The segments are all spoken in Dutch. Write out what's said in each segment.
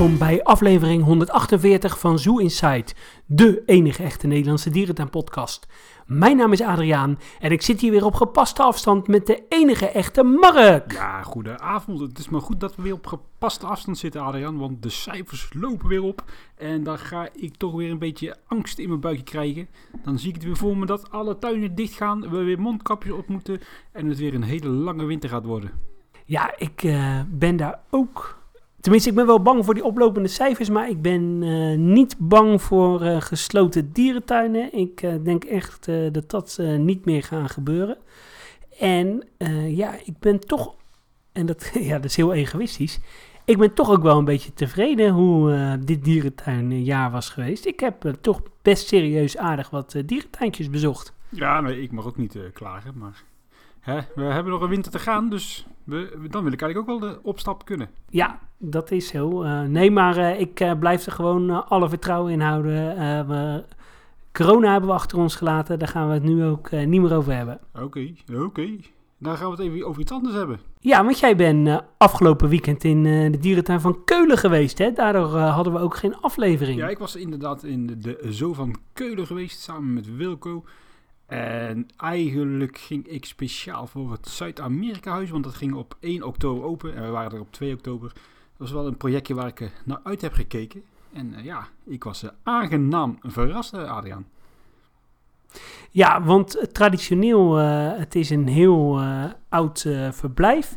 welkom bij aflevering 148 van Zoo Inside, de enige echte Nederlandse dierentuin-podcast. Mijn naam is Adriaan en ik zit hier weer op gepaste afstand met de enige echte Mark. Ja, goedenavond. Het is maar goed dat we weer op gepaste afstand zitten, Adriaan, want de cijfers lopen weer op. En dan ga ik toch weer een beetje angst in mijn buikje krijgen. Dan zie ik het weer voor me dat alle tuinen dichtgaan, we weer mondkapjes op moeten en het weer een hele lange winter gaat worden. Ja, ik eh, ben daar ook. Tenminste, ik ben wel bang voor die oplopende cijfers, maar ik ben eh, niet bang voor eh, gesloten dierentuinen. Ik eh, denk echt dat dat niet meer gaan gebeuren. En ja, ik ben toch, en dat, ja, dat is heel egoïstisch, ik ben toch ook wel een beetje tevreden hoe dit dierentuinjaar was geweest. Ik heb toch best serieus aardig wat dierentuintjes bezocht. Ja, nee, ik mag ook niet klagen, maar hè, we hebben nog een winter te gaan, dus we, dan wil ik eigenlijk ook wel de opstap kunnen. Ja, dat is zo. Eh, nee, maar eh, ik eh, blijf er gewoon alle vertrouwen in houden. We, corona hebben we achter ons gelaten. Daar gaan we het nu ook niet meer over hebben. Oké, oké. Dan gaan we het even over iets anders hebben. Ja, want jij bent afgelopen weekend in de dierentuin van Keulen geweest. Hè? Daardoor hadden we ook geen aflevering. Ja, ik was inderdaad in de, de Zoo van Keulen geweest, samen met Wilco. En eigenlijk ging ik speciaal voor het Zuid-Amerika-huis, want dat ging op 1 oktober open en we waren er op 2 oktober. Dat was wel een projectje waar ik eh, naar uit heb gekeken. En eh, ja, ik was eh, aangenaam verrast, Adriaan. Ja, want traditioneel, het is een heel oud verblijf.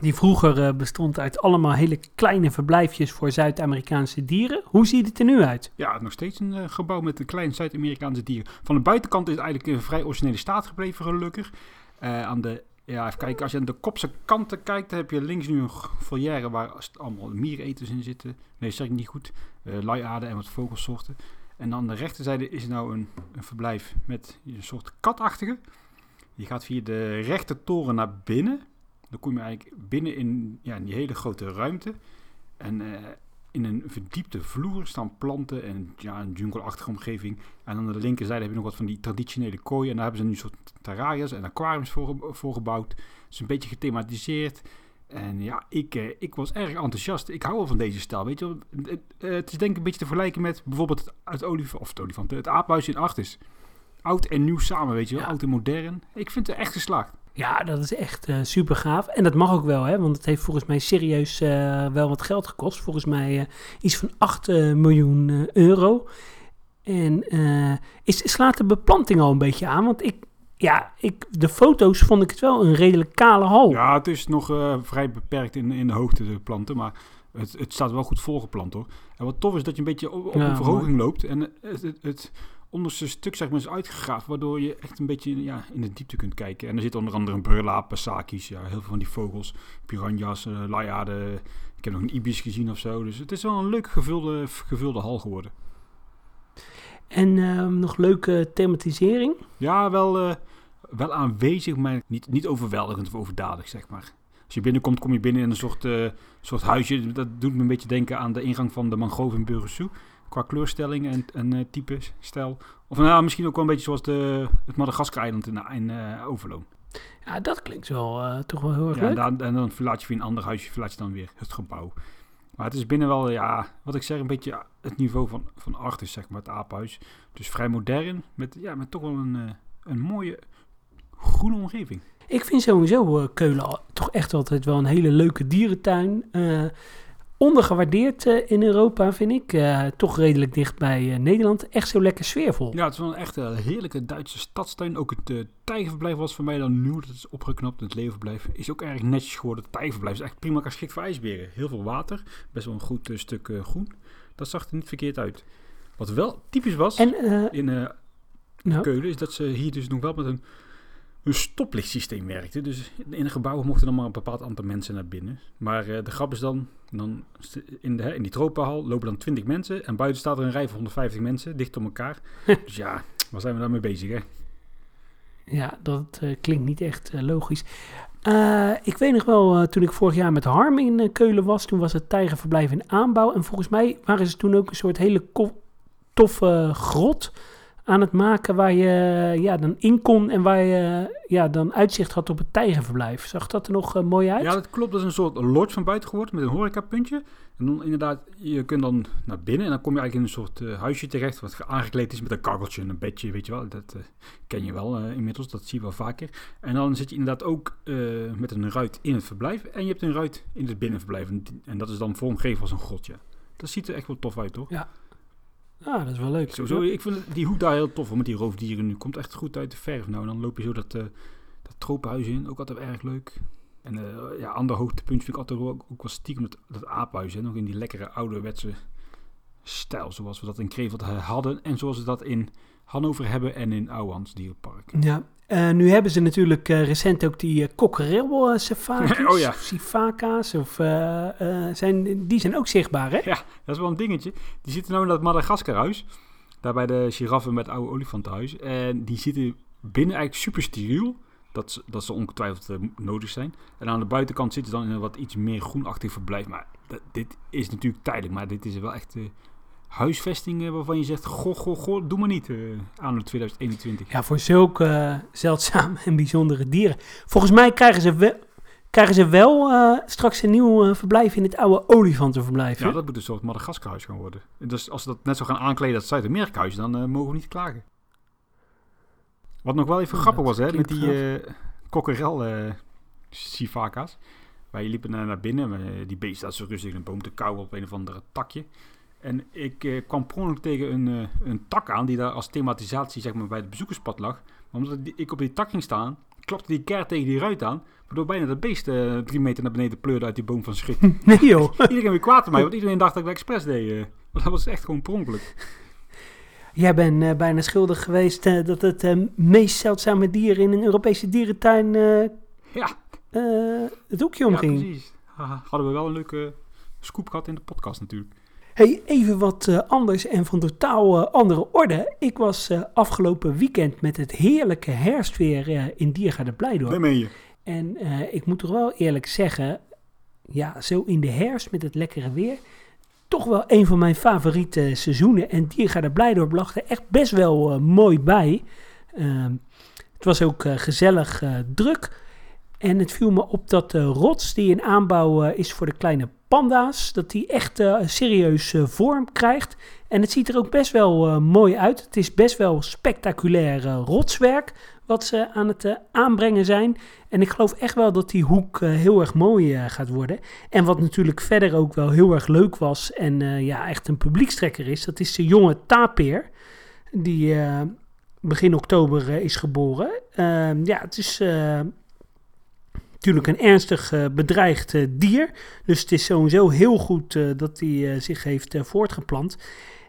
Die vroeger eh, bestond uit allemaal hele kleine verblijfjes voor Zuid-Amerikaanse dieren. Hoe ziet het er nu uit? Ja, nog steeds een eh, gebouw met een klein Zuid-Amerikaanse dier. Van de buitenkant is het eigenlijk een vrij originele staat gebleven, gelukkig. Eh, aan de, ja, als je aan de kopse kanten kijkt, dan heb je links nu een volière waar allemaal miereters in zitten. Nee, zeg ik niet goed. Luiaarden en wat vogelsoorten. En aan de rechterzijde is nou een, een verblijf met een soort katachtige. Je gaat via de rechter toren naar binnen. Dan kom je eigenlijk binnen in, ja, in die hele grote ruimte. En eh, in een verdiepte vloer staan planten en ja, een jungleachtige omgeving. En aan de linkerzijde heb je nog wat van die traditionele kooien. En daar hebben ze nu een soort terraria's en aquariums voor, voor gebouwd. Dus een beetje gethematiseerd. En ja, ik, eh, ik was erg enthousiast. Ik hou wel van deze stijl. Weet je, wel. het, eh, het is denk ik een beetje te vergelijken met bijvoorbeeld het, het olifant, of het olifant, het aaphuis in Artis. Oud en nieuw samen, weet je wel. Ja. Oud en modern. Ik vind het echt geslaagd. Ja, dat is echt eh, super gaaf. En dat mag ook wel, hè? want het heeft volgens mij serieus eh, wel wat geld gekost. Volgens mij eh, iets van 8 eh, miljoen euro. En is, slaat de beplanting al een beetje aan? Want ik, ja, ik, de foto's vond ik het wel een redelijk kale hal. Ja, het is nog vrij beperkt in, in de hoogte, de planten. Maar het, het staat wel goed volgeplant hoor. En wat tof is dat je een beetje op, op Ja, een verhoging loopt. En het, het, het onderste stuk zeg maar, is uitgegraven. Waardoor je echt een beetje ja, in de diepte kunt kijken. En er zitten onder andere een sakis. Ja, heel veel van die vogels. Piranha's, uh, laiaden. Ik heb nog een ibis gezien of zo. Dus het is wel een leuk gevulde, gevulde hal geworden. En ehm, nog leuke thematisering. Ja, wel, eh, wel aanwezig, maar niet, niet overweldigend of overdadig, zeg maar. Als je binnenkomt, kom je binnen in een soort, eh, soort huisje. Dat doet me een beetje denken aan de ingang van de mangrove in Burgersoe. Qua kleurstelling en, en eh, type, stijl. Of nou, misschien ook wel een beetje zoals de, het Madagaskar-eiland in, in eh, Overloon. Ja, dat klinkt wel eh, toch wel heel erg Ja, en, leuk. dan, en dan verlaat je weer een ander huisje, verlaat je dan weer het gebouw. Maar het is binnen wel, ja, wat ik zeg, een beetje het niveau van, van zeg maar, het aaphuis. Dus vrij modern, met, ja, met toch wel een, een mooie groene omgeving. Ik vind sowieso Keulen toch echt altijd wel een hele leuke dierentuin. Ondergewaardeerd eh, in Europa, vind ik. Eh, toch redelijk dicht bij eh, Nederland. Echt zo lekker sfeervol. Ja, het is wel een echt heerlijke Duitse stadstuin. Ook het tijgerverblijf was voor mij dan nieuw. Dat is opgeknapt. Het leeuwverblijf is ook erg netjes geworden. Het tijgerverblijf is echt prima geschikt voor ijsberen. Heel veel water. Best wel een goed stuk groen. Dat zag er niet verkeerd uit. Wat wel typisch was En, in nou, Keulen... is dat ze hier dus nog wel met een, een stoplichtsysteem werkten. Dus in een gebouw mochten dan maar een bepaald aantal mensen naar binnen. Maar eh, de grap is dan... dan in, de, in die tropenhal lopen dan 20 mensen. En buiten staat er een rij van 150 mensen. Dicht op elkaar. dus ja, waar zijn we daarmee bezig, hè? ja, dat eh, klinkt niet echt eh, logisch. Ik weet nog wel, toen ik vorig jaar met Harm in Keulen was, toen was het tijgerverblijf in aanbouw. En volgens mij waren ze toen ook een soort hele toffe grot aan het maken waar je ja, dan in kon en waar je ja, dan uitzicht had op het tijgerverblijf. Zag dat er nog eh, mooi uit? Ja, dat klopt. Dat is een soort lodge van buiten geworden met een horecapuntje. En dan inderdaad, je kunt dan naar binnen en dan kom je eigenlijk in een soort eh, huisje terecht wat aangekleed is met een kakkeltje en een bedje, weet je wel. Dat eh, ken je wel inmiddels, dat zie je wel vaker. En dan zit je inderdaad ook met een ruit in het verblijf en je hebt een ruit in het binnenverblijf. En, dat is dan vormgegeven als een grotje. Dat ziet er echt wel tof uit, toch? Ah, dat is wel leuk. Sowieso, ik vind die hoek daar heel tof hoor, met die roofdieren nu. Komt echt goed uit de verf nou. Dan loop je zo dat, eh dat tropenhuis in, ook altijd erg leuk. En eh ja, ander hoogtepunt vind ik altijd ook, ook wel stiekem dat, dat aaphuis. Hè, nog in die lekkere ouderwetse stijl, zoals we dat in Kreveld hadden. En zoals we dat in Hannover hebben en in Ouwans Dierenpark. Ja, eh, nu hebben ze natuurlijk eh, recent ook die uh, uh, Oh ja. sifaka's, of, zijn, die zijn ook zichtbaar, hè? Dat is wel een dingetje. Die zitten nou in dat Madagascarhuis. Daar bij de giraffen met oude olifantenhuis. En die zitten binnen eigenlijk super steriel. Dat, ze- dat ze ongetwijfeld nodig zijn. En aan de buitenkant zitten ze dan in een wat iets meer groenachtig verblijf. Maar dit is natuurlijk tijdelijk. Maar dit is wel echt huisvesting eh, waarvan je zegt... Goh, goh, goh, doe maar niet eh aan 2021. Ja, voor zulke eh, zeldzame en bijzondere dieren. Volgens mij krijgen ze wel, krijgen ze wel eh, straks een nieuw verblijf in het oude olifantenverblijf. hè? Ja, dat moet een soort Madagascarhuis gaan worden. En Dus als ze dat net zo gaan aankleden als Zuid-Amerika-huis... dan mogen we niet klagen. Wat nog wel even Ja, grappig was, hè, met die kokkerel sivaka's. Wij liepen naar, binnen, maar, die beest staat zo rustig in een boom te kauwen op een of andere takje. En ik eh, kwam per tegen een, eh, een tak aan die daar als thematisatie zeg maar, bij het bezoekerspad lag. Maar omdat ik op die tak ging staan, klopte die keer tegen die ruit aan. Waardoor bijna dat beest eh, drie meter naar beneden pleurde uit die boom van schrik. Nee joh. iedereen weer kwaad op mij, want iedereen dacht dat ik dat expres deed. eh. Maar dat was echt gewoon per. Jij bent eh, bijna schuldig geweest eh, dat het eh, meest zeldzame dier in een Europese dierentuin eh, Ja, eh, het hoekje ja omging. precies. Hadden we wel een leuke scoop gehad in de podcast natuurlijk. Hey, even wat eh, anders en van totaal eh, andere orde. Ik was eh, afgelopen weekend met het heerlijke herfstweer in Diergaarde Blijdorp. Daar meen je. En ik moet toch wel eerlijk zeggen, ja, zo in de herfst met het lekkere weer, toch wel een van mijn favoriete seizoenen. En Diergaarde Blijdorp lag er echt best wel mooi bij. Ehm, het was ook gezellig druk. En het viel me op dat de rots die in aanbouw is voor de kleine panda's, dat die echt eh, serieus eh, vorm krijgt. En het ziet er ook best wel eh, mooi uit. Het is best wel spectaculair rotswerk wat ze aan het aanbrengen zijn. En ik geloof echt wel dat die hoek heel erg mooi gaat worden. En wat natuurlijk verder ook wel heel erg leuk was en ja, echt een publiekstrekker is, dat is de jonge tapeer. Die begin oktober is geboren. Ehm, ja, het is natuurlijk een ernstig eh, bedreigd eh, dier. Dus het is sowieso heel goed eh, dat hij zich heeft voortgeplant.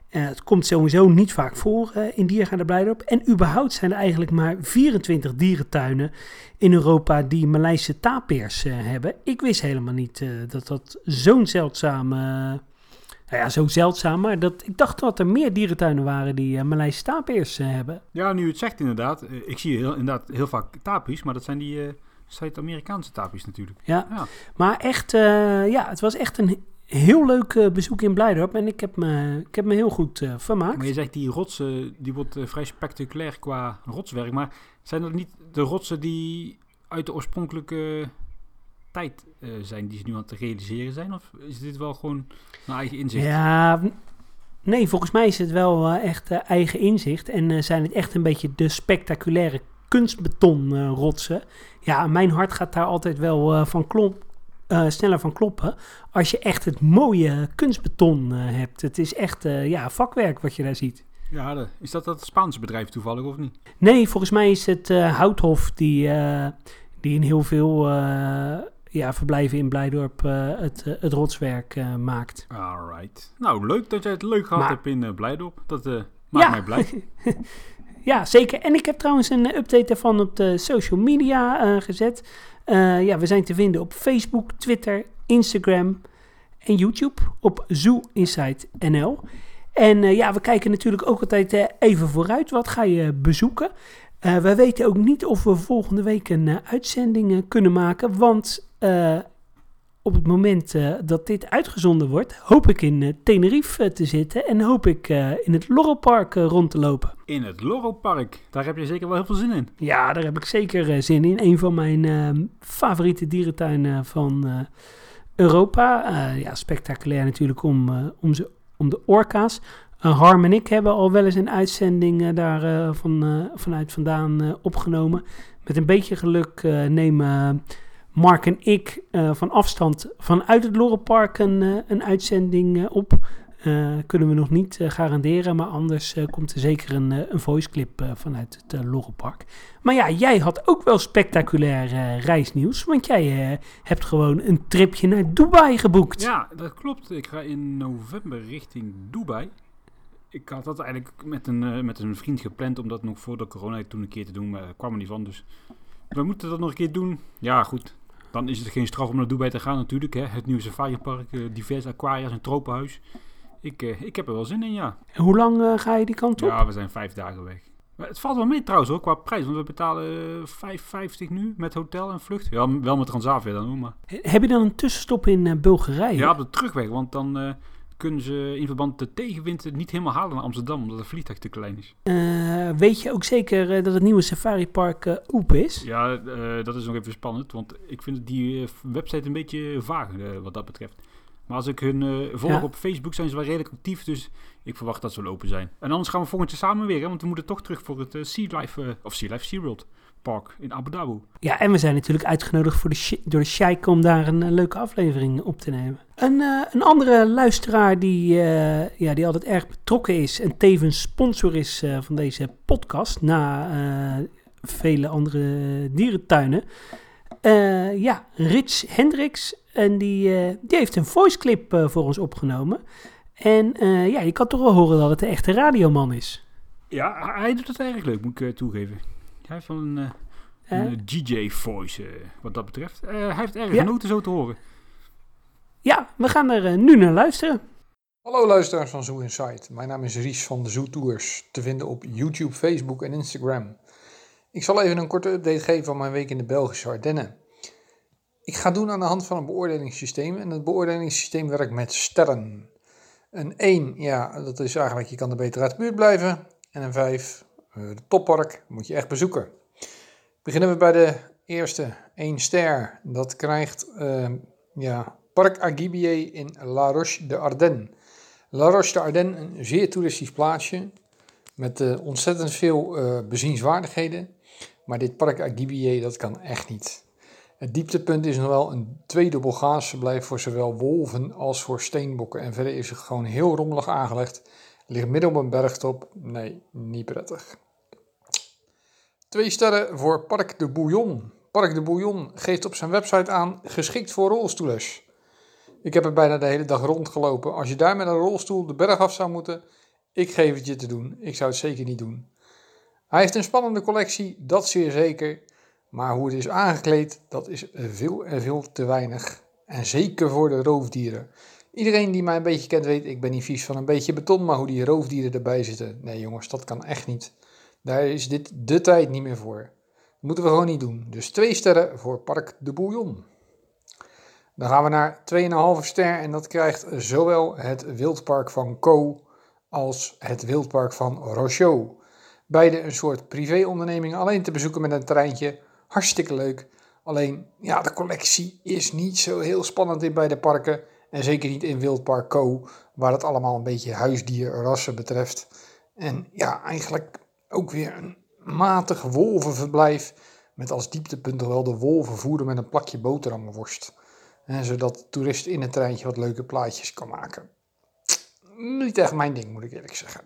Het komt sowieso niet vaak voor in Diergaarde Blijdorp. En überhaupt zijn er eigenlijk maar 24 dierentuinen in Europa die Maleise tapeers eh, hebben. Ik wist helemaal niet dat dat zo'n zeldzaam... eh, nou ja, zo zeldzaam, maar dat, ik dacht dat er meer dierentuinen waren die eh Maleise tapeers eh, hebben. Ja, nu het zegt inderdaad. ik zie heel, inderdaad heel vaak tapies, maar dat zijn die Zuid-Amerikaanse tapies natuurlijk. Ja, Ja. maar echt, eh, ja, het was echt een heel leuk eh, bezoek in Blijdorp en ik heb me, ik heb me heel goed eh, vermaakt. Maar je zegt die rotsen, die wordt vrij spectaculair qua rotswerk. Maar zijn dat niet de rotsen die uit de oorspronkelijke tijd zijn, die ze nu aan het realiseren zijn? Of is dit wel gewoon een eigen inzicht? Ja, nee, volgens mij is het wel echt eigen inzicht. En zijn het echt een beetje de spectaculaire kunstbeton eh, rotsen. Ja, mijn hart gaat daar altijd wel eh, van klop, eh, sneller van kloppen. Als je echt het mooie kunstbeton hebt. Het is echt ja, vakwerk wat je daar ziet. Ja, is dat dat Spaanse bedrijf toevallig of niet? Nee, volgens mij is het Houthof die, die in heel veel ja, verblijven in Blijdorp het, het rotswerk maakt. Alright. Nou, leuk dat jij het leuk gehad Maar- hebt in Blijdorp. Dat maakt Ja. mij blij. Ja, zeker. En ik heb trouwens een eh, update daarvan op de social media eh, gezet. Eh, ja, we zijn te vinden op Facebook, Twitter, Instagram en YouTube op Zoo Insight NL. En ja, we kijken natuurlijk ook altijd even vooruit. Wat ga je bezoeken? We weten ook niet of we volgende week een uitzending kunnen maken, want op het moment eh, dat dit uitgezonden wordt, hoop ik in uh, Tenerife te zitten en hoop ik in het Lorelpark rond te lopen. In het Lorelpark, daar heb je zeker wel heel veel zin in. Ja, daar heb ik zeker zin in. Een van mijn favoriete dierentuinen van Europa. ja, spectaculair natuurlijk om, om, ze, om de orka's. Harm en ik hebben al wel eens een uitzending daar van, vanuit vandaan opgenomen. Met een beetje geluk nemen Mark en ik uh, van afstand vanuit het Lorenpark een, uh, een uitzending uh, op. kunnen we nog niet garanderen, maar anders komt er zeker een, een voice clip vanuit het Lorenpark. Maar ja, jij had ook wel spectaculair reisnieuws, want jij hebt gewoon een tripje naar Dubai geboekt. Ja, dat klopt. Ik ga in november richting Dubai. Ik had dat eigenlijk met een, met een vriend gepland om dat nog voor de corona toen een keer te doen, maar kwam er niet van. Dus we moeten dat nog een keer doen. Ja, goed. Dan is het geen straf om naar Dubai te gaan natuurlijk. Hè. Het nieuwe safaripark, uh, diverse aquaria's, een tropenhuis. Ik, uh, ik heb er wel zin in, ja. En hoe lang uh, ga je die kant op? Ja, we zijn vijf dagen weg. Maar het valt wel mee trouwens hoor, qua prijs. Want we betalen 5,50 nu met hotel en vlucht. Ja, wel met Transavia dan maar. Heb je dan een tussenstop in Bulgarije? Ja, op de terugweg. Want dan kunnen ze in verband met de tegenwind niet helemaal halen naar Amsterdam, omdat het vliegtuig te klein is. Uh, weet je ook zeker uh, dat het nieuwe Safari Park uh, open is? Ja, dat is nog even spannend, want ik vind die website een beetje vaag wat dat betreft. Maar als ik hun volg ja. op Facebook, zijn ze wel redelijk actief, dus ik verwacht dat ze wel open zijn. En anders gaan we volgend jaar samen weer, hè, want we moeten toch terug voor het Sea Life, of Sea Life SeaWorld. Park in Abu Dhabi. Ja, en we zijn natuurlijk uitgenodigd voor de door de Sheikh om daar een, leuke aflevering op te nemen. Een, uh, een andere luisteraar die, uh, ja, die altijd erg betrokken is en tevens sponsor is uh, van deze podcast, na vele andere dierentuinen. ja, Rich Hendricks. En die, die heeft een voice clip voor ons opgenomen. En ja, je kan toch wel horen dat het een echte radioman is. Ja, hij doet het erg leuk, moet ik toegeven. Hij heeft wel een, een DJ-voice wat dat betreft. hij heeft erg ja. genoten zo te horen. Ja, we gaan er nu naar luisteren. Hallo luisteraars van Zoo Insight. Mijn naam is Ries van de Zoo Tours, te vinden op YouTube, Facebook en Instagram. Ik zal even een korte update geven van mijn week in de Belgische Ardennen. Ik ga doen aan de hand van een beoordelingssysteem en het beoordelingssysteem werkt met sterren. Een 1, ja, dat is eigenlijk je kan er beter uit de buurt blijven. En een 5, uh, de toppark moet je echt bezoeken. Beginnen we bij de eerste, 1 ster. Dat krijgt uh, ja, Parc Agibier in La Roche de Ardennes. La Roche de Ardennes, een zeer toeristisch plaatsje met uh, ontzettend veel uh, bezienswaardigheden. Maar dit Parc Agibier, dat kan echt niet. Het dieptepunt is nog wel een tweedubbel gaasverblijf voor zowel wolven als voor steenbokken. En verder is het gewoon heel rommelig aangelegd. Ligt midden op een bergtop. Nee, niet prettig. Twee sterren voor Parc de Bouillon. Parc de Bouillon geeft op zijn website aan geschikt voor rolstoelers. Ik heb er bijna de hele dag rondgelopen. Als je daar met een rolstoel de berg af zou moeten, ik geef het je te doen. Ik zou het zeker niet doen. Hij heeft een spannende collectie, dat zeer zeker. Maar hoe het is aangekleed, dat is veel en veel te weinig. En zeker voor de roofdieren. Iedereen die mij een beetje kent weet, ik ben niet vies van een beetje beton, maar hoe die roofdieren erbij zitten. Nee jongens, dat kan echt niet. Daar is dit de tijd niet meer voor. Dat moeten we gewoon niet doen. Dus twee sterren voor Park de Bouillon. Dan gaan we naar 2,5 ster en dat krijgt zowel het wildpark van Co als het wildpark van Rochot. Beide een soort privéonderneming, alleen te bezoeken met een treintje. Hartstikke leuk. Alleen, ja, de collectie is niet zo heel spannend in beide parken. En zeker niet in Wildpark Co, waar het allemaal een beetje huisdierrassen betreft. En ja, eigenlijk ook weer een matig wolvenverblijf. Met als dieptepunt wel de wolven voeren met een plakje boterhammenworst. En zodat toeristen in het treintje wat leuke plaatjes kan maken. Niet echt mijn ding, moet ik eerlijk zeggen.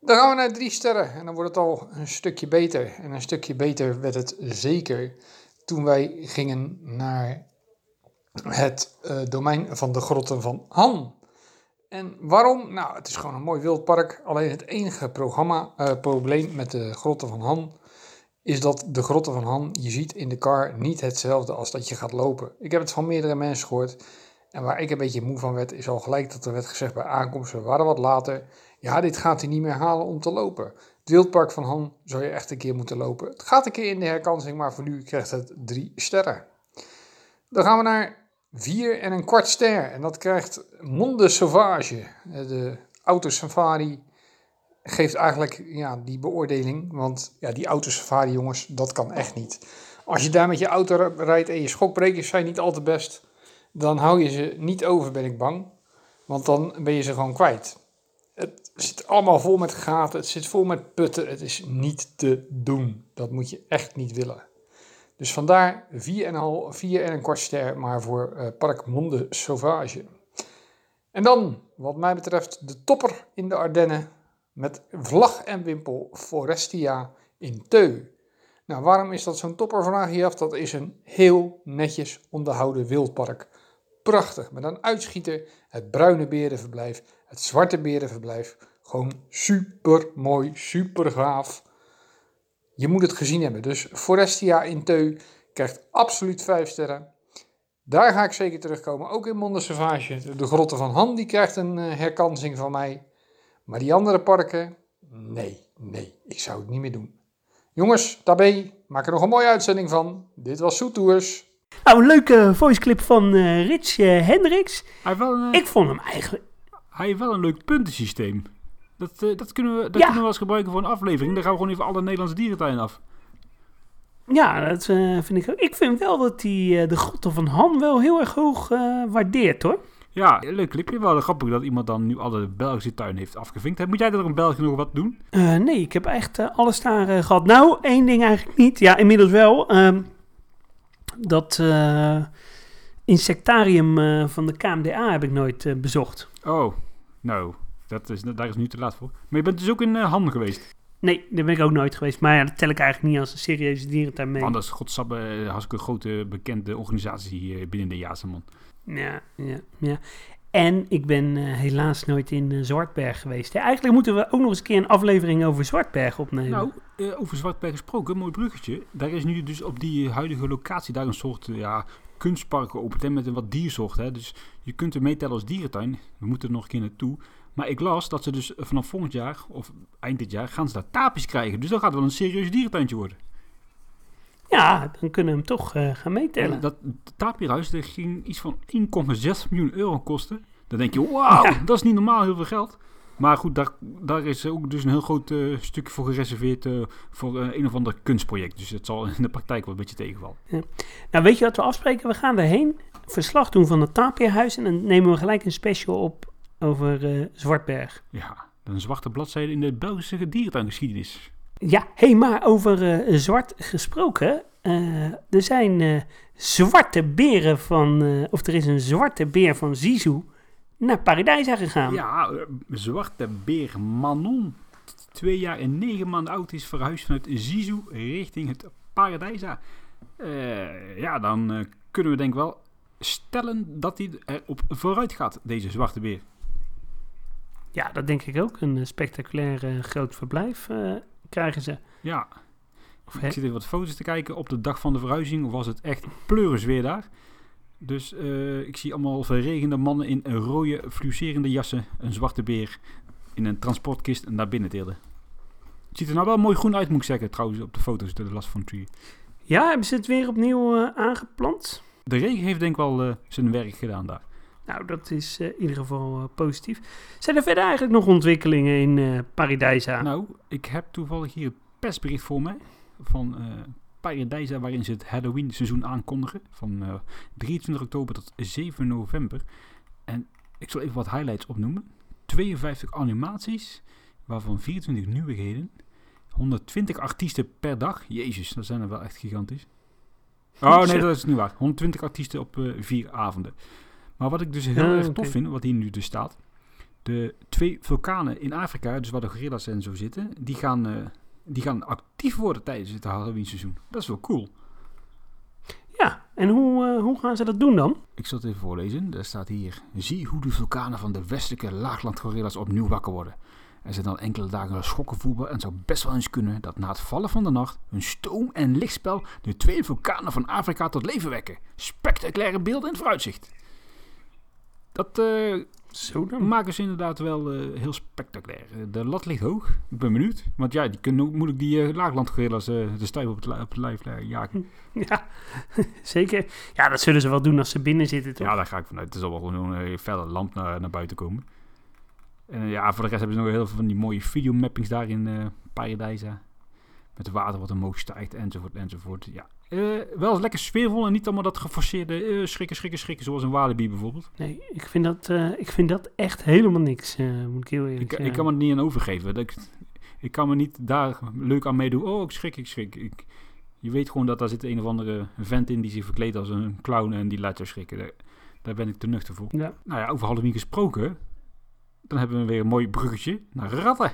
Dan gaan we naar drie sterren en dan wordt het al een stukje beter. En een stukje beter werd het zeker toen wij gingen naar het uh, domein van de grotten van Han. En waarom? Nou, het is gewoon een mooi wildpark. Alleen het enige programma, uh, probleem met de grotten van Han is dat de grotten van Han, je ziet in de car niet hetzelfde als dat je gaat lopen. Ik heb het van meerdere mensen gehoord. En waar ik een beetje moe van werd, is al gelijk dat er werd gezegd bij aankomst, we waren wat later. Ja, dit gaat hij niet meer halen om te lopen. Het wildpark van Han zou je echt een keer moeten lopen. Het gaat een keer in de herkansing, maar voor nu krijgt het drie sterren. Dan gaan we naar Vier en een kwart ster. En dat krijgt Monde Sauvage. Eh, De autosafari geeft eigenlijk ja, die beoordeling. Want ja, die autosafari jongens, dat kan echt niet. Als je daar met je auto rijdt en je schokbrekers zijn niet al te best. Dan hou je ze niet over, ben ik bang. Want dan ben je ze gewoon kwijt. Het zit allemaal vol met gaten. Het zit vol met putten. Het is niet te doen. Dat moet je echt niet willen. Dus vandaar 4,5, 4 en een kwart ster, maar voor eh, Park Monde Sauvage. En dan, wat mij betreft, de topper in de Ardennen met vlag en wimpel Forestia in Teu. Nou, waarom is dat zo'n topper, vraag je je af. Dat is een heel netjes onderhouden wildpark. Prachtig, met een uitschieter, het bruine berenverblijf, het zwarte berenverblijf. Gewoon super mooi, super gaaf. Je moet het gezien hebben. Dus Forestia in Teu krijgt absoluut 5 sterren. Daar ga ik zeker terugkomen. Ook in Monde Sauvage. De Grotten van Han die krijgt een eh, herkansing van mij. Maar die andere parken, nee, nee, ik zou het niet meer doen. Jongens, tabé, maak er nog een mooie uitzending van. Dit was Soetours. Nou, een leuke voiceclip van eh, Rich eh, Hendricks. Hij heeft wel een, eh, Ik vond hem eigenlijk... hij heeft wel een leuk puntensysteem. Dat, eh, dat, kunnen we, dat Ja. kunnen we wel eens gebruiken voor een aflevering. Dan gaan we gewoon even alle Nederlandse dierentuinen af. Ja, dat eh, vind ik ook. Ik vind wel dat hij eh, de grotten van Han wel heel erg hoog waardeert, hoor. Ja, leuk clipje. Wel grappig dat iemand dan nu alle Belgische tuinen heeft afgevinkt. Moet jij er in België nog wat doen? Nee, ik heb echt alles daar eh, gehad. Nou, één ding eigenlijk niet. Ja, inmiddels wel. ehm, dat insectarium van de KMDA heb ik nooit bezocht. Oh, nou, dat is, daar is nu te laat voor. Maar je bent dus ook in uh, Han geweest. Nee, daar ben ik ook nooit geweest. Maar ja, dat tel ik eigenlijk niet als een serieuze dierentuin mee. Want dat is godsamme eh, hartstikke grote bekende organisatie hier binnen de Jaarse man. Ja, ja, ja. En ik ben eh, helaas nooit in eh, Zwartberg geweest. Eigenlijk moeten we ook nog eens een keer een aflevering over Zwartberg opnemen. Nou, eh, over Zwartberg gesproken, mooi bruggetje. Daar is nu dus op die huidige locatie daar een soort eh, ja, kunstpark geopend hè, met een wat diersoorten. Hè. Dus je kunt er meetellen als dierentuin. We moeten er nog een keer naartoe. Maar ik las dat ze dus vanaf volgend jaar, of eind dit jaar, gaan ze daar tapjes krijgen. Dus dat gaat wel een serieus dierentuintje worden. Ja, dan kunnen we hem toch eh, gaan meetellen. En dat tapierhuis dat ging iets van 1,6 miljoen euro kosten. Dan denk je, wauw, Ja. dat is niet normaal heel veel geld. Maar goed, daar, daar is ook dus een heel groot eh, stukje voor gereserveerd eh, voor een of ander kunstproject. Dus het zal in de praktijk wel een beetje tegenvallen. Nou, weet je wat we afspreken? We gaan erheen, verslag doen van het tapierhuis en dan nemen we gelijk een special op over eh, Zwartberg. Ja, een zwarte bladzijde in de Belgische dierentuingeschiedenis. Ja, hé, hey, maar over eh, zwart gesproken. eh, er zijn zwarte beren van, of er is een zwarte beer van Zizou naar Paradijsa gegaan. Ja, zwarte beer Manon, twee jaar en negen maanden oud, is verhuisd vanuit Zizou richting het Paradijsa. Ja, dan kunnen we denk ik wel stellen dat hij erop vooruit gaat, deze zwarte beer. Ja, dat denk ik ook. Een eh, spectaculair eh, groot verblijf eh, krijgen ze. Ja, Of, ik zit even wat foto's te kijken. Op de dag van de verhuizing was het echt pleuris weer daar. Dus ik zie allemaal verregende mannen in rode fluorescerende jassen, een zwarte beer in een transportkist naar binnen. Het ziet er nou wel mooi groen uit, moet ik zeggen, trouwens, op de foto's, de Last van Tree. Ja, hebben ze het weer opnieuw aangeplant? De regen heeft denk ik wel zijn werk gedaan daar. Nou, dat is eh, in ieder geval eh, positief. Zijn er verder eigenlijk nog ontwikkelingen in eh Paradijsa? Nou, ik heb toevallig hier het persbericht voor mij van Paradijsa, waarin ze het Halloween seizoen aankondigen. Van eh, 23 oktober tot 7 november. En ik zal even wat highlights opnoemen. 52 animaties, waarvan 24 nieuwigheden. 120 artiesten per dag. Jezus, dat zijn er wel echt gigantisch. Oh nee, dat is niet waar. 120 artiesten op vier avonden. Maar wat ik dus heel Ah, erg tof vind, wat hier nu dus staat. De twee vulkanen in Afrika, dus waar de gorilla's en zo zitten, die gaan, eh, die gaan actief worden tijdens het Halloween seizoen. Dat is wel cool. Ja, en hoe, eh, hoe gaan ze dat doen dan? Ik zal het even voorlezen. Daar staat hier. Zie hoe de vulkanen van de westelijke laaglandgorilla's opnieuw wakker worden. Er zijn al enkele dagen schokken voelbaar en het zou best wel eens kunnen dat na het vallen van de nacht hun stoom- en lichtspel de twee vulkanen van Afrika tot leven wekken. Spectaculaire beelden in het vooruitzicht. Dat eh, Zo dan. maken ze inderdaad wel eh, heel spectaculair. Eh, De lat ligt hoog. Ik ben benieuwd. Want ja, die kunnen ook moeilijk die uh, laaglandgorillas de stijf op het, op het lijf jagen. Ja, zeker. Ja, dat zullen ze wel doen als ze binnen zitten, toch? Ja, daar ga ik vanuit. Er zal wel gewoon een felle lamp naar, naar buiten komen. En ja, voor de rest hebben ze nog heel veel van die mooie videomappings daar in Paradijsa. Met water wat omhoog stijgt, enzovoort, enzovoort. Ja, eh, wel lekker sfeervol en niet allemaal dat geforceerde eh, schrikken, schrikken, schrikken, zoals een Walibi bijvoorbeeld. Nee, ik vind dat, eh, ik vind dat echt helemaal niks, moet ik heel eerlijk Ik, zeggen. ik kan me er niet aan overgeven. Dat ik, ik kan me niet daar leuk aan meedoen. Oh, ik schrik, ik schrik. Ik, je weet gewoon dat daar zit een of andere vent in die zich verkleedt als een clown en die laat jou schrikken. Daar, daar ben ik te nuchter voor. Ja. Nou ja, over Halloween gesproken. Dan hebben we weer een mooi bruggetje naar ratten.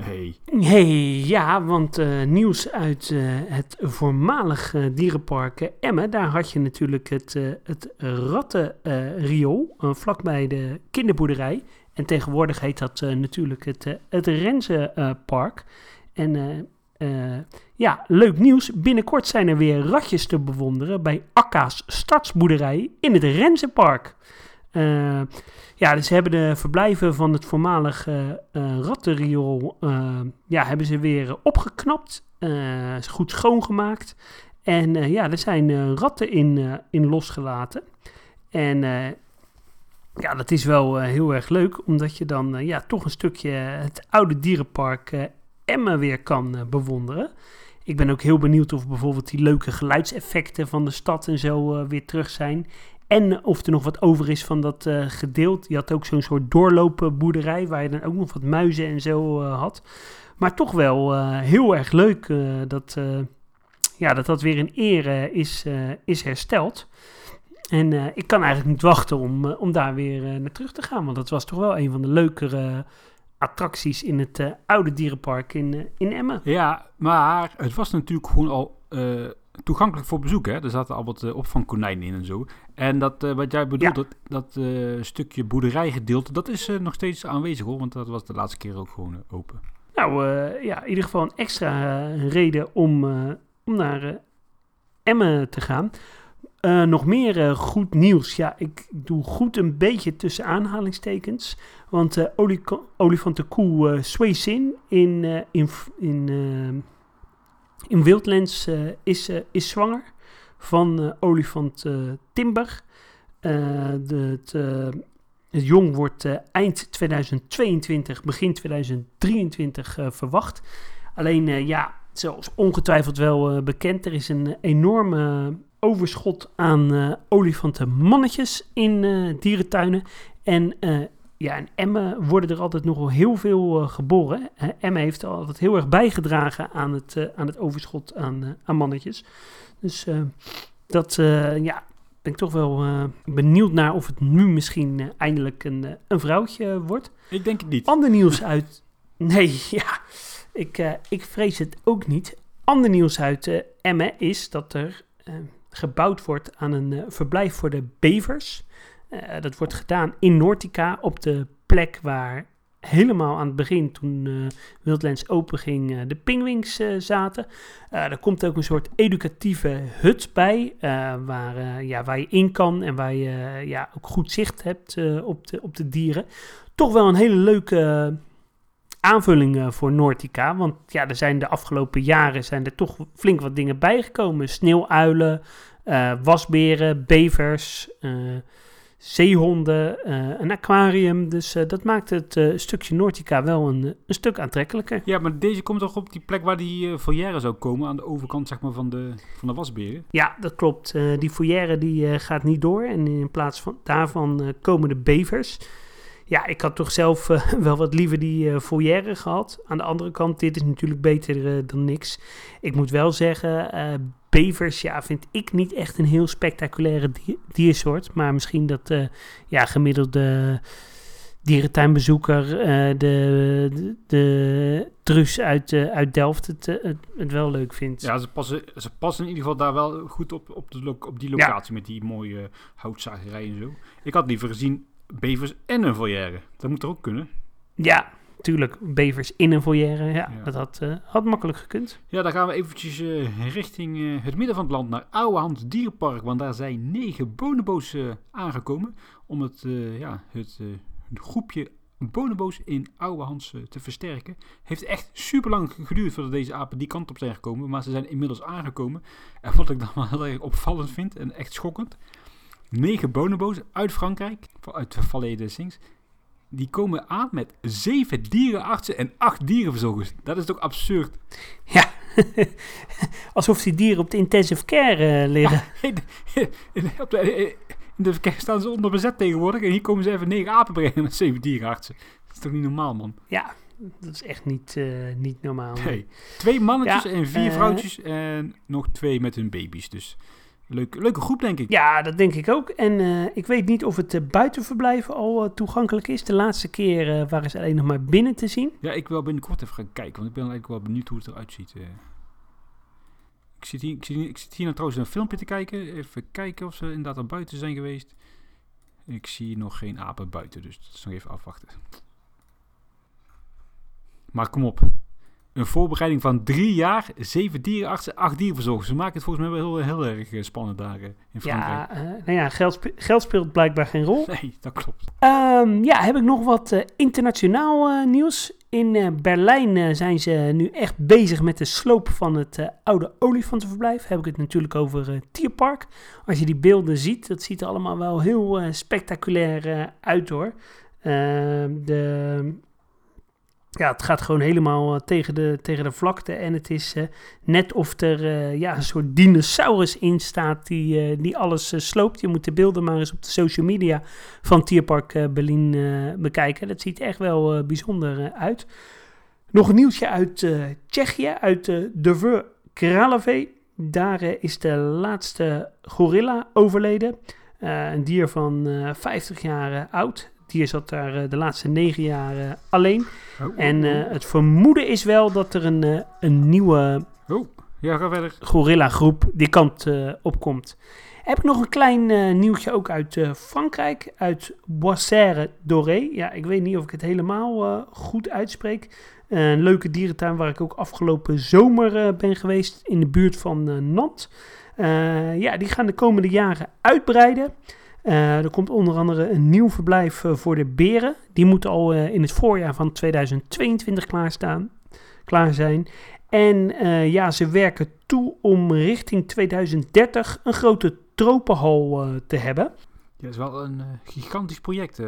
Hey. Hey, ja, want eh, nieuws uit eh, het voormalig dierenpark Emmen. Daar had je natuurlijk het, eh het rattenriool vlakbij de kinderboerderij. En tegenwoordig heet dat natuurlijk het, het Renzenpark. en ja, leuk nieuws. Binnenkort zijn er weer ratjes te bewonderen bij Akka's Stadsboerderij in het Renzenpark. Eh ja, dus ze hebben de verblijven van het voormalig eh eh, rattenriool eh, ja, hebben ze weer opgeknapt, goed schoongemaakt. En ja, er zijn ratten in, in losgelaten. En ja, dat is wel heel erg leuk, omdat je dan ja, toch een stukje het oude dierenpark Emmen weer kan bewonderen. Ik ben ook heel benieuwd of bijvoorbeeld die leuke geluidseffecten van de stad en zo weer terug zijn. En of er nog wat over is van dat eh gedeelte. Je had ook zo'n soort doorlopenboerderij waar je dan ook nog wat muizen en zo eh, had. Maar toch wel eh, heel erg leuk dat, ja, dat dat weer in ere is, is hersteld. En ik kan eigenlijk niet wachten om, om daar weer naar terug te gaan. Want dat was toch wel een van de leukere attracties in het oude dierenpark in, in Emmen. Ja, maar het was natuurlijk gewoon al toegankelijk voor bezoek. Hè? Er zaten al wat uh, opvangkonijnen in en zo. En dat, uh, wat jij bedoelt, Ja. dat, dat uh, stukje boerderijgedeelte, dat is nog steeds aanwezig hoor. Want dat was de laatste keer ook gewoon open. Nou ja, in ieder geval een extra reden om, om naar Emmen te gaan. Uh, nog meer uh, goed nieuws. Ja, ik doe goed een beetje tussen aanhalingstekens. Want uh, olifantenkoe uh, Sway Sin in, in, in, in Wildlands uh, is, is zwanger van uh, olifant Timber. de, het, jong wordt eind 2022, begin 2023 uh, verwacht. Alleen ja, zoals ongetwijfeld wel bekend, er is een enorme overschot aan olifantenmannetjes in dierentuinen. En ja, in Emmen worden er altijd nogal heel veel uh, geboren. Uh, Emmen heeft altijd heel erg bijgedragen aan het, uh, aan het overschot aan, uh, aan mannetjes. Dus dat, ja, ben ik toch wel benieuwd naar of het nu misschien eindelijk een, een vrouwtje wordt. Ik denk het niet. Ander nieuws uit. Nee, ja. Ik, ik vrees het ook niet. Ander nieuws uit Emmen is dat er gebouwd wordt aan een verblijf voor de bevers. Uh, dat wordt gedaan in Nortica op de plek waar helemaal aan het begin, toen uh, Wildlands open ging, uh, de pingwings zaten. er komt ook een soort educatieve hut bij, waar, ja, waar je in kan en waar je ja, ook goed zicht hebt op, de, op de dieren. Toch wel een hele leuke aanvulling voor Nortica, want ja, er zijn de afgelopen jaren zijn er toch flink wat dingen bijgekomen. Sneeuwuilen, wasberen, bevers zeehonden, uh, een aquarium. Dus uh, dat maakt het uh, stukje Nortica wel een, een, stuk aantrekkelijker. Ja, maar deze komt toch op die plek waar die foyer zou komen, aan de overkant zeg maar, van, de, van de wasberen? Ja, dat klopt. die foyer die gaat niet door en in plaats van daarvan komen de bevers. Ja, ik had toch zelf wel wat liever die uh, foyer gehad. Aan de andere kant, dit is natuurlijk beter dan niks. Ik moet wel zeggen, bevers, ja, vind ik niet echt een heel spectaculaire dier, diersoort. Maar misschien dat ja, gemiddelde dierentuinbezoeker, de, de, de trus uit, uit Delft, het, het, het, wel leuk vindt. Ja, ze passen, ze passen in ieder geval daar wel goed op, op, de, op die locatie ja. met die mooie houtzagerij en zo. Ik had liever gezien bevers en een foyer. Dat moet er ook kunnen. Ja, tuurlijk, bevers in een foyer. Ja, Ja. dat had, eh, had makkelijk gekund. Ja, dan gaan we eventjes eh, richting eh, het midden van het land naar Ouwehand Dierenpark. Want daar zijn negen bonobo's eh, aangekomen om het, ja, het groepje bonobo's in Ouwehands eh, te versterken. Heeft echt super lang geduurd voordat deze apen die kant op zijn gekomen. Maar ze zijn inmiddels aangekomen. En wat ik dan wel heel erg opvallend vind en echt schokkend. Negen bonobo's uit Frankrijk, uit de Vallée des Sings. Die komen aan met zeven dierenartsen en acht dierenverzorgers. Dat is toch absurd? Ja, alsof die dieren op de intensive care eh, liggen. Op de, in de verkeer staan ze onder bezet tegenwoordig. En hier komen ze even negen apen brengen met zeven dierenartsen. Dat is toch niet normaal, man? Ja, dat is echt niet, eh, niet normaal. nee. Nee. Twee mannetjes Ja, en vier eh, vrouwtjes. En nog twee met hun baby's. Dus leuk, leuke groep, denk ik. Ja, dat denk ik ook. En eh, ik weet niet of het eh, buitenverblijf al eh, toegankelijk is. De laatste keer waren ze alleen nog maar binnen te zien. Ja, ik wil binnenkort even gaan kijken. Want ik ben eigenlijk wel benieuwd hoe het eruit ziet. Ik zit, hier, ik, zit hier, ik zit hier nou trouwens een filmpje te kijken. Even kijken of ze inderdaad al buiten zijn geweest. Ik zie nog geen apen buiten, dus dat is nog even afwachten. Maar kom op. Een voorbereiding van drie jaar, zeven dierenartsen, acht dierenverzorgers. Ze maken het volgens mij wel heel, heel erg eh, spannend daar eh, in Frankrijk. Ja, eh, nou ja, geld, spe- geld speelt blijkbaar geen rol. Nee, dat klopt. Ehm, ja, heb ik nog wat internationaal nieuws. In Berlijn zijn ze nu echt bezig met de sloop van het oude olifantenverblijf. Heb ik het natuurlijk over eh Tierpark. Als je die beelden ziet, dat ziet er allemaal wel heel spectaculair uit hoor. Ehm, de, ja, het gaat gewoon helemaal eh, tegen, de, tegen de vlakte. En het is eh, net of er eh, ja, een soort dinosaurus in staat die, die alles sloopt. Je moet de beelden maar eens op de social media van Tierpark Berlin bekijken. Dat ziet er echt wel bijzonder uit. Nog een nieuwtje uit Tsjechië, uit de Ver Kraleve. Daar is de laatste gorilla overleden. Een dier van eh 50 jaar oud. Dier zat daar eh, de laatste 9 jaar alleen. Oh, En eh, het vermoeden is wel dat er een, eh, een nieuwe oh, ja, ga verder. gorilla groep die kant opkomt. Heb ik nog een klein nieuwtje ook uit Frankrijk, uit Boissère Doré. Ja, ik weet niet of ik het helemaal goed uitspreek. Een leuke dierentuin waar ik ook afgelopen zomer ben geweest in de buurt van Nantes. Ja, die gaan de komende jaren uitbreiden. Eh, er komt onder andere een nieuw verblijf eh, voor de beren. Die moeten al eh, in het voorjaar van 2022 klaarstaan, klaar zijn. En ja, ze werken toe om richting 2030 een grote tropenhal te hebben. Ja, het is wel een gigantisch project.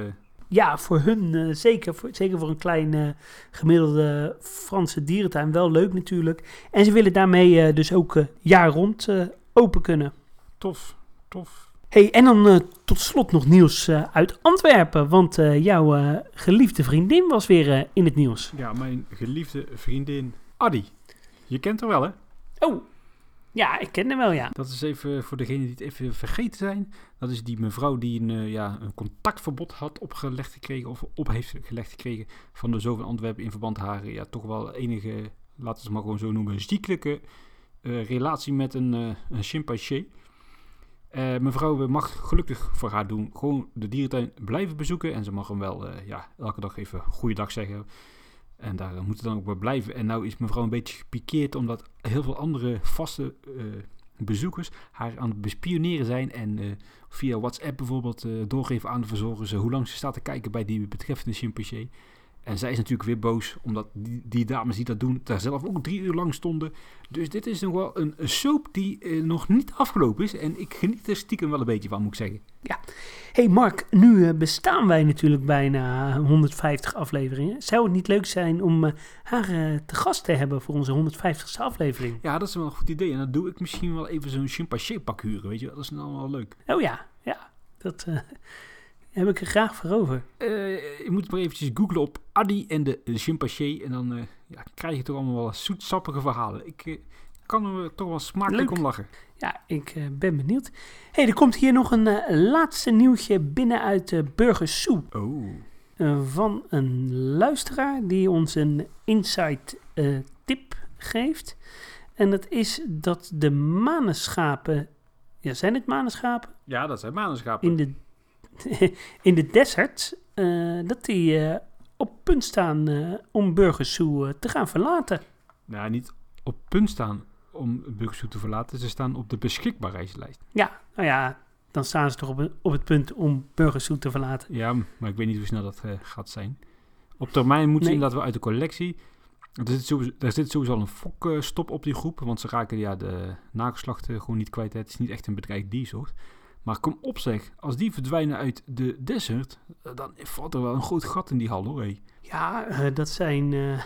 Ja, voor hun zeker. Voor, zeker voor een klein gemiddelde Franse dierentuin wel leuk natuurlijk. En ze willen daarmee dus ook jaar rond open kunnen. Tof, tof. Hey, en dan eh, tot slot nog nieuws eh, uit Antwerpen. Want eh, jouw geliefde vriendin was weer in het nieuws. Ja, mijn geliefde vriendin Adi. Je kent haar wel, hè? Oh, ja, ik ken hem wel, ja. Dat is even voor degenen die het even vergeten zijn. Dat is die mevrouw die een, ja, een contactverbod had opgelegd gekregen. Of op heeft gelegd gekregen van de Zoo van Antwerpen. In verband haar ja, toch wel enige, laten we het maar gewoon zo noemen, ziekelijke relatie met een, een chimpansee. Eh, mevrouw mag gelukkig voor haar doen. Gewoon de dierentuin blijven bezoeken. En ze mag hem wel eh, ja, elke dag even goeiedag zeggen. En daar eh, moet het dan ook bij blijven. En nou is mevrouw een beetje gepikeerd omdat heel veel andere vaste bezoekers haar aan het bespioneren zijn. En via WhatsApp bijvoorbeeld doorgeven aan de verzorgers hoe lang ze staat te kijken bij die betreffende chimpansee. En zij is natuurlijk weer boos, omdat die, die dames die dat doen, daar zelf ook drie uur lang stonden. Dus dit is nog wel een, soap die eh, nog niet afgelopen is. En ik geniet er stiekem wel een beetje van, moet ik zeggen. hey Mark, nu eh, bestaan wij natuurlijk bijna 150 afleveringen. Zou het niet leuk zijn om eh, haar te gast te hebben voor onze 150ste aflevering? Ja, dat is wel een goed idee. En dan doe ik misschien wel even zo'n chimpansee pak huren, weet je wel. Dat is dan wel leuk. Oh ja, ja, dat heb ik er graag voor over. Eh, je moet maar eventjes googlen op Adi en de chimpansee. En dan eh, ja, krijg je toch allemaal wel zoetsappige verhalen. Ik eh, kan er toch wel smakelijk Leuk. om lachen. Ja, ik ben benieuwd. hey, er komt hier nog een laatste nieuwtje binnen uit uh, Burgers Soe. Oh. van een luisteraar die ons een insight tip geeft. En dat is dat de manenschapen, ja zijn het manenschapen? Ja, dat zijn manenschapen. In de, in de desert, eh, dat die eh, op punt staan eh, om Burgers Zoo eh, te gaan verlaten. Nou, niet op punt staan om Burgersoe te verlaten. Ze staan op de beschikbaarheidslijst. Ja, nou ja, dan staan ze toch op, op het punt om Burgers Zoo te verlaten. Ja, maar ik weet niet hoe snel dat gaat zijn. Op termijn moeten ze Nee. inderdaad wel uit de collectie. Er zit sowieso, er zit sowieso al een fokstop op die groep. Want ze raken ja, de nageslachten gewoon niet kwijt. Het is niet echt een bedreigd diersoort. Maar kom op zeg, als die verdwijnen uit de desert, eh, dan valt er wel een groot gat in die hal hoor. Ja, eh, dat zijn eh,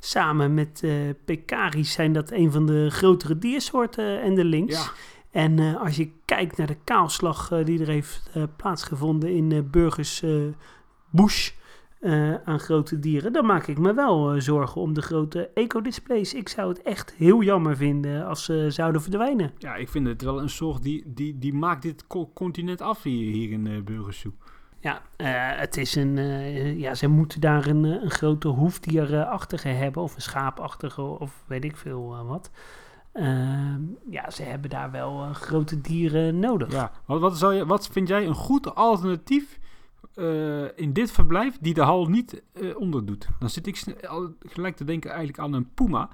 samen met pecaris zijn dat een van de grotere diersoorten en de links. Ja, En als je kijkt naar de kaalslag die er heeft plaatsgevonden in Burgers Bush eh, aan grote dieren, dan maak ik me wel eh, zorgen om de grote ecodisplays. Ik zou het echt heel jammer vinden als ze zouden verdwijnen. ja, ik vind het wel een soort die, die, die maakt dit co- continent af hier, hier in uh, Burgersoe. Ja, het is een. ja, ze moeten daar een, een grote hoefdierachtige hebben, of een schaapachtige, of weet ik veel wat. Ehm, ja, ze hebben daar wel grote dieren nodig. Ja, wat, wat, zou je, wat vind jij een goed alternatief eh, in dit verblijf die de hal niet eh onderdoet? Dan zit ik gelijk te denken eigenlijk aan een puma.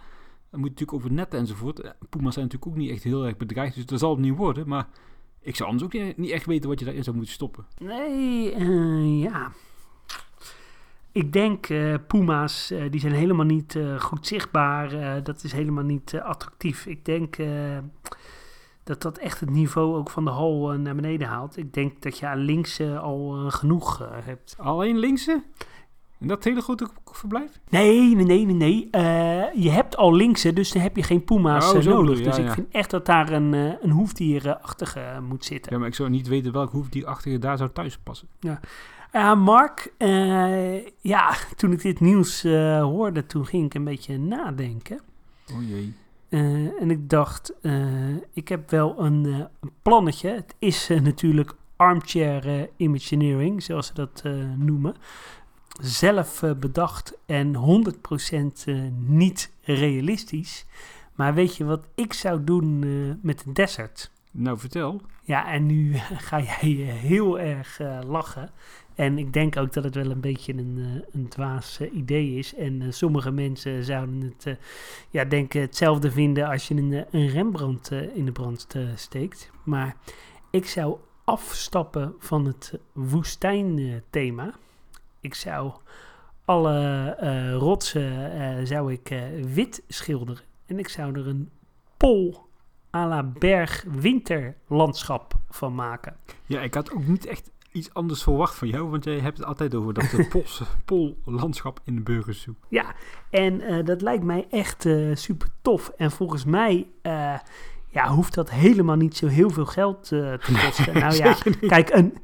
Dan moet natuurlijk over netten enzovoort. Eh, Puma's zijn natuurlijk ook niet echt heel erg bedreigd, dus dat zal het niet worden. Maar ik zou anders ook niet, echt weten wat je daarin zou moeten stoppen. Nee, ja. Ik denk, eh, puma's, die zijn helemaal niet goed zichtbaar. dat is helemaal niet attractief. Ik denk dat dat echt het niveau ook van de hal eh, naar beneden haalt. Ik denk dat je aan links eh, al eh, genoeg eh, hebt. Alleen linkse? In dat hele grote k- verblijf? Nee, nee, nee, nee. je hebt al linkse, dus dan heb je geen puma's Oh, nodig. dus ja, ik vind echt dat daar een, een hoefdierachtige moet zitten. Ja, maar ik zou niet weten welk hoefdierachtige daar zou thuis passen. Ja, Mark, ja, toen ik dit nieuws hoorde, toen ging ik een beetje nadenken. Oh jee. Eh, en ik dacht, eh, ik heb wel een, eh, een plannetje. Het is natuurlijk armchair imagineering, zoals ze dat noemen. Zelf bedacht en 100% eh, niet realistisch. Maar weet je wat ik zou doen met een desert? Nou, vertel. Ja, en nu ga jij heel erg lachen. En ik denk ook dat het wel een beetje een, eh, een dwaas eh, idee is. En eh, sommige mensen zouden het, ja, denken hetzelfde vinden als je een, een Rembrandt in de brand steekt. Maar ik zou afstappen van het woestijnthema. ik zou alle rotsen zou ik, wit schilderen. En ik zou er een pol à la berg winterlandschap van maken. Ja, ik had ook niet echt iets anders verwacht van jou, want jij hebt het altijd over dat Poolse pollandschap in de Burgersoe. Ja, en eh, dat lijkt mij echt eh, super tof. En volgens mij eh, ja, hoeft dat helemaal niet zo heel veel geld te kosten. nou ja, kijk, een.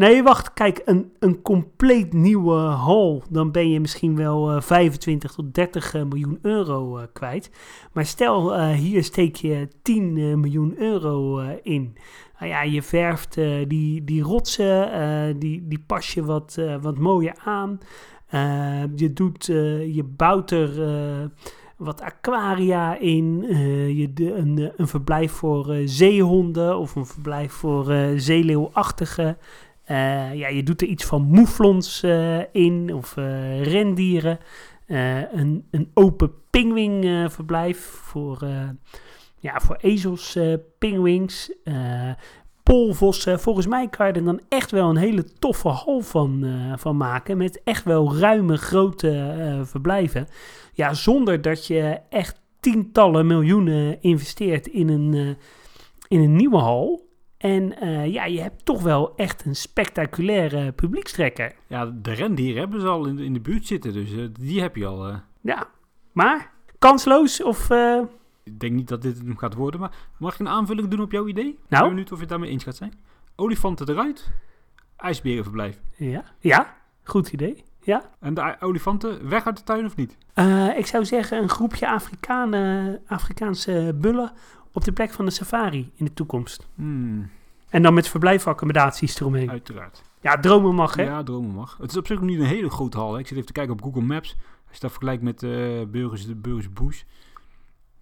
Nee, wacht. Kijk, een, een compleet nieuwe hal. Dan ben je misschien wel eh, 25 tot 30 eh, miljoen euro eh, kwijt. Maar stel, eh, hier steek je 10 eh, miljoen euro eh, in. Nou ja, je verft eh, die, die rotsen, eh, die, die pas je wat, eh, wat mooier aan. Eh, je, doet, eh, je bouwt er eh, wat aquaria in. eh, je een, eh, een verblijf voor eh, zeehonden of een verblijf voor eh zeeleeuwachtige. Eh, ja, je doet er iets van moeflons eh, in of eh, rendieren. Een, een open pingwingverblijf voor, ja, voor ezels, polvossen. Volgens mij kan je er dan echt wel een hele toffe hal van, van maken. Met echt wel ruime, grote verblijven. Ja, zonder dat je echt tientallen miljoenen investeert in een, in een nieuwe hal. En eh, ja, je hebt toch wel echt een spectaculaire publiekstrekker. Ja, de rendieren hebben ze al in de, in de buurt zitten, dus eh, die heb je al. eh. Ja, maar kansloos of... ik denk niet dat dit hem gaat worden, maar mag ik een aanvulling doen op jouw idee? Ik Nou? ben benieuwd of je het daarmee eens gaat zijn. Olifanten eruit, ijsberenverblijf. ja, ja, goed idee. Ja. En de olifanten weg uit de tuin of niet? Ik zou zeggen een groepje Afrikanen, Afrikaanse bullen op de plek van de safari in de toekomst. Hmm, En dan met verblijfaccommodaties eromheen. uiteraard. Ja, dromen mag, hè? Ja, dromen mag. Het is op zich ook niet een hele grote hal. Hè. Ik zit even te kijken op Google Maps. Als je dat vergelijkt met eh Burgers, de Burgers Bush.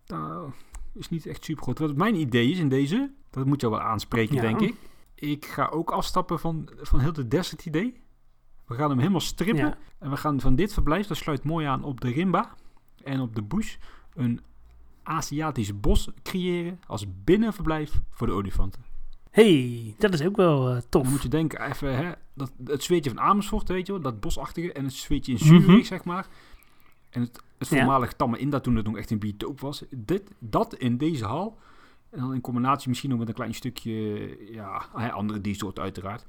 Nou, is niet echt super groot. Wat mijn idee is in deze, dat moet jou wel aanspreken, Ja. denk ik. Ik ga ook afstappen van, van heel de desert idee. We gaan hem helemaal strippen. Ja. En we gaan van dit verblijf, dat sluit mooi aan op de Rimba en op de Bush, een Aziatisch bos creëren als binnenverblijf voor de olifanten. hey, dat is ook wel eh, tof. Dan moet je denken, even, hè, dat, het zweetje van Amersfoort, weet je wel, dat bosachtige, en het zweetje in Zurich, Mhm. zeg maar. En het, het Ja. voormalig Tamme Inda, toen het nog echt een biotoop was. Dit, dat in deze hal. En dan in combinatie misschien nog met een klein stukje, ja, andere diersoorten uiteraard.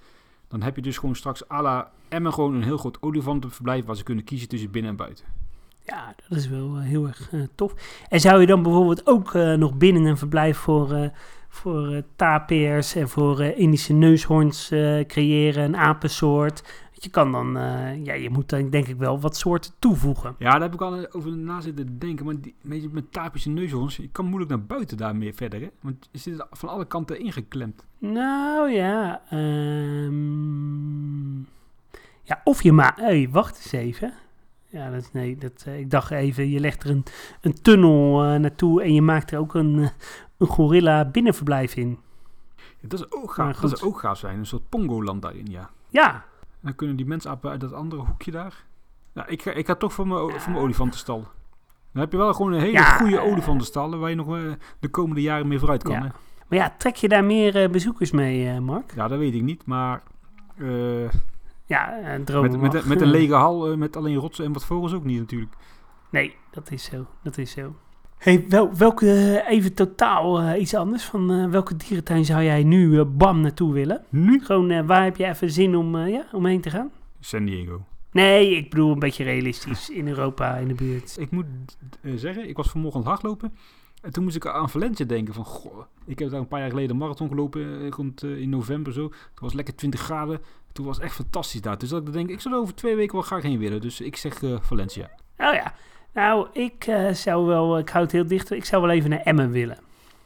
Dan heb je dus gewoon straks à la Emmen gewoon een heel groot olifantenverblijf waar ze kunnen kiezen tussen binnen en buiten. Ja, dat is wel eh, heel erg eh, tof. En zou je dan bijvoorbeeld ook eh, nog binnen een verblijf voor, voor tapirs en voor Indische neushoorns creëren, een apensoort? Je kan dan, ja, je moet dan denk ik wel wat soorten toevoegen. Ja, daar heb ik al over na zitten denken. Maar die, met tapies en neushoorns, je kan moeilijk naar buiten daarmee verder. Hè? Want je zit van alle kanten ingeklemd. Nou ja, ehm, ja, of je maakt, hey, wacht eens even. Ja, dat, nee, dat, eh, ik dacht even, je legt er een, een tunnel eh, naartoe en je maakt er ook een, eh, een gorilla binnenverblijf in. Ja, dat, is ook gaaf, dat is ook gaaf zijn. Een soort pongoland daarin, ja. Ja, En dan kunnen die mensapen uit dat andere hoekje daar. Ja, ik, ga, ik ga toch voor mijn, voor mijn olifantenstal. Dan heb je wel gewoon een hele Ja, goede olifantenstal waar je nog de komende jaren mee vooruit kan. Hè? maar ja, trek je daar meer bezoekers mee, Mark? Ja, dat weet ik niet. Maar Ja, dromen met, met, een lege hal, eh, met alleen rotsen en wat vogels ook niet natuurlijk. Nee, dat is zo, dat is zo. Hey, wel, welke, eh, even totaal eh, iets anders, van welke dierentuin zou jij nu bam naartoe willen? Nu? Gewoon, waar heb je even zin om, ja, om heen te gaan? San Diego. Nee, ik bedoel een beetje realistisch. In Europa, in de buurt. Ik moet zeggen, ik was vanmorgen aan het hardlopen. En toen moest ik aan Valencia denken van, goh, ik heb daar een paar jaar geleden een marathon gelopen, eh, rond eh, in november zo. Het was lekker 20 graden. Toen was het echt fantastisch daar. Dus dat ik denk, ik zou er over twee weken wel graag heen willen. Dus ik zeg eh, Valencia. Oh ja. Nou, ik eh, zou wel, ik houd het heel dicht, ik zou wel even naar Emmen willen.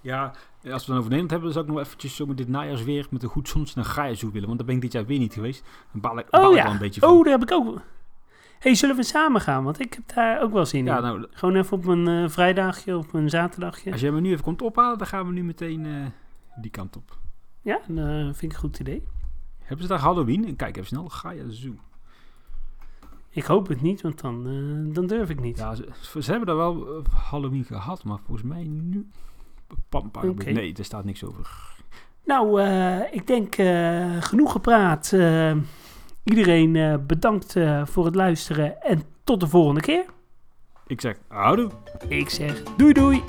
Ja, als we het dan over Nederland hebben, dan zou ik nog eventjes zo met dit najaarsweer met een goed zons naar Gaia willen. Want daar ben ik dit jaar weer niet geweest. Dan baal ik, baal Oh ik ja. wel een beetje van. Oh, daar heb ik ook... hey, zullen we samen gaan? Want ik heb daar ook wel zin ja, in. nou, Gewoon even op een eh, vrijdagje of een zaterdagje. als jij me nu even komt ophalen, dan gaan we nu meteen eh, die kant op. Ja, dat vind ik een goed idee. Hebben ze daar Halloween? En kijk even snel, Gaia Zoo. Ik hoop het niet, want dan, eh, dan durf ik niet. Ja, ze, ze hebben daar wel eh, Halloween gehad, maar volgens mij nu... Pam, pam, Oké. Nee, er staat niks over. Nou, eh, ik denk eh, genoeg gepraat. Iedereen eh, bedankt eh, voor het luisteren en tot de volgende keer. Ik zeg, houdoe. Ik zeg doei doei.